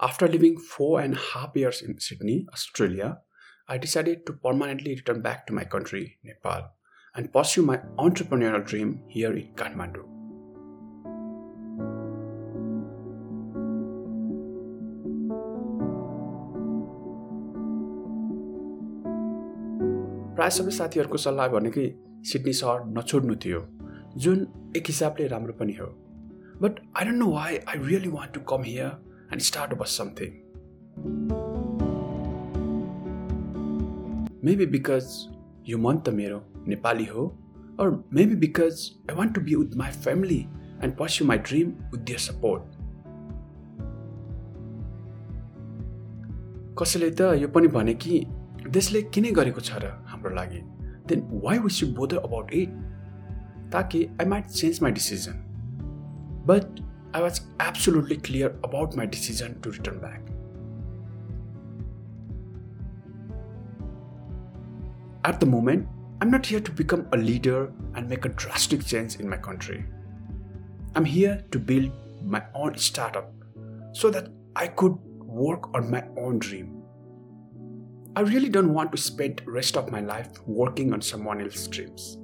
After living four and a half years in Sydney, Australia, I decided to permanently return back to my country, Nepal, and pursue my entrepreneurial dream here in Kathmandu. प्रायः सबै साथीहरूको सल्लाह भनेकै Sydney सहर नछोड्नु थियो जुन एक हिसाबले राम्रो पनि हो but I don't know why I really want to come here and start bus something maybe because यो मन त मेरो नेपाली हो or maybe because I want to be with my family and pursue my dream with their support. कसैले त यो पनि भने कि देशले किनै गरेको छ र हाम्रो लागि? Then why we should bother about it ताकि I might change my decision but I was absolutely clear about my decision to return back. At the moment, I'm not here to become a leader and make a drastic change in my country. I'm here to build my own startup so that I could work on my own dream. I really don't want to spend rest of my life working on someone else's dreams.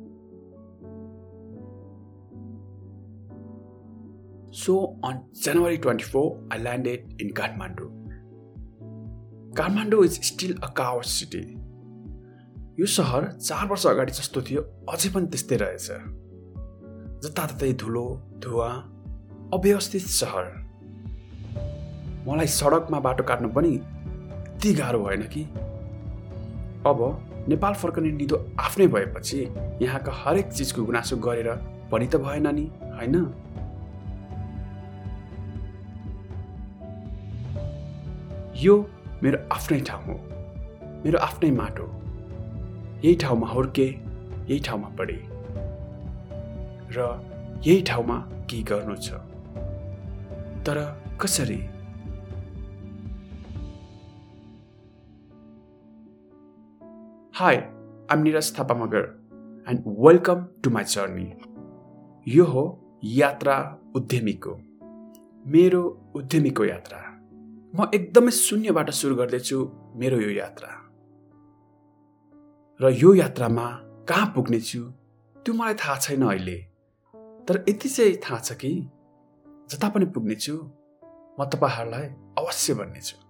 So on January 24, I landed in Kathmandu. Kathmandu is still a chaos city. यो सहर चार वर्ष अगाडि जस्तो थियो अझै पनि त्यस्तै रहेछ जताततै धुलो धुवा अव्यवस्थित सहर मलाई सडकमा बाटो काट्नु पनि यति गाह्रो भएन कि अब नेपाल फर्कने निदो आफ्नै भएपछि यहाँका हरेक चिजको गुनासो गरेर पनि त भएन नि होइन यो मेरो आफ्नै ठाउँ हो। मेरो आफ्नै माटो यही ठाउँमा हुर्के यही ठाउँमा पढे। र यही ठाउँमा केही गर्नु छ? तर कसरी? Hi I'm Niraj Thapa Magar and welcome to my journey यो हो यात्रा उद्यमीको। मेरो उद्यमीको यात्रा। म एकदमै शून्यबाट सुरु गर्दैछु मेरो यो यात्रा। र यो यात्रामा कहाँ पुग्नेछु त्यो मलाई थाहा छैन अहिले। तर यति चाहिँ थाहा छ कि जता पनि पुग्नेछु म तपाईँहरूलाई अवश्य भन्नेछु।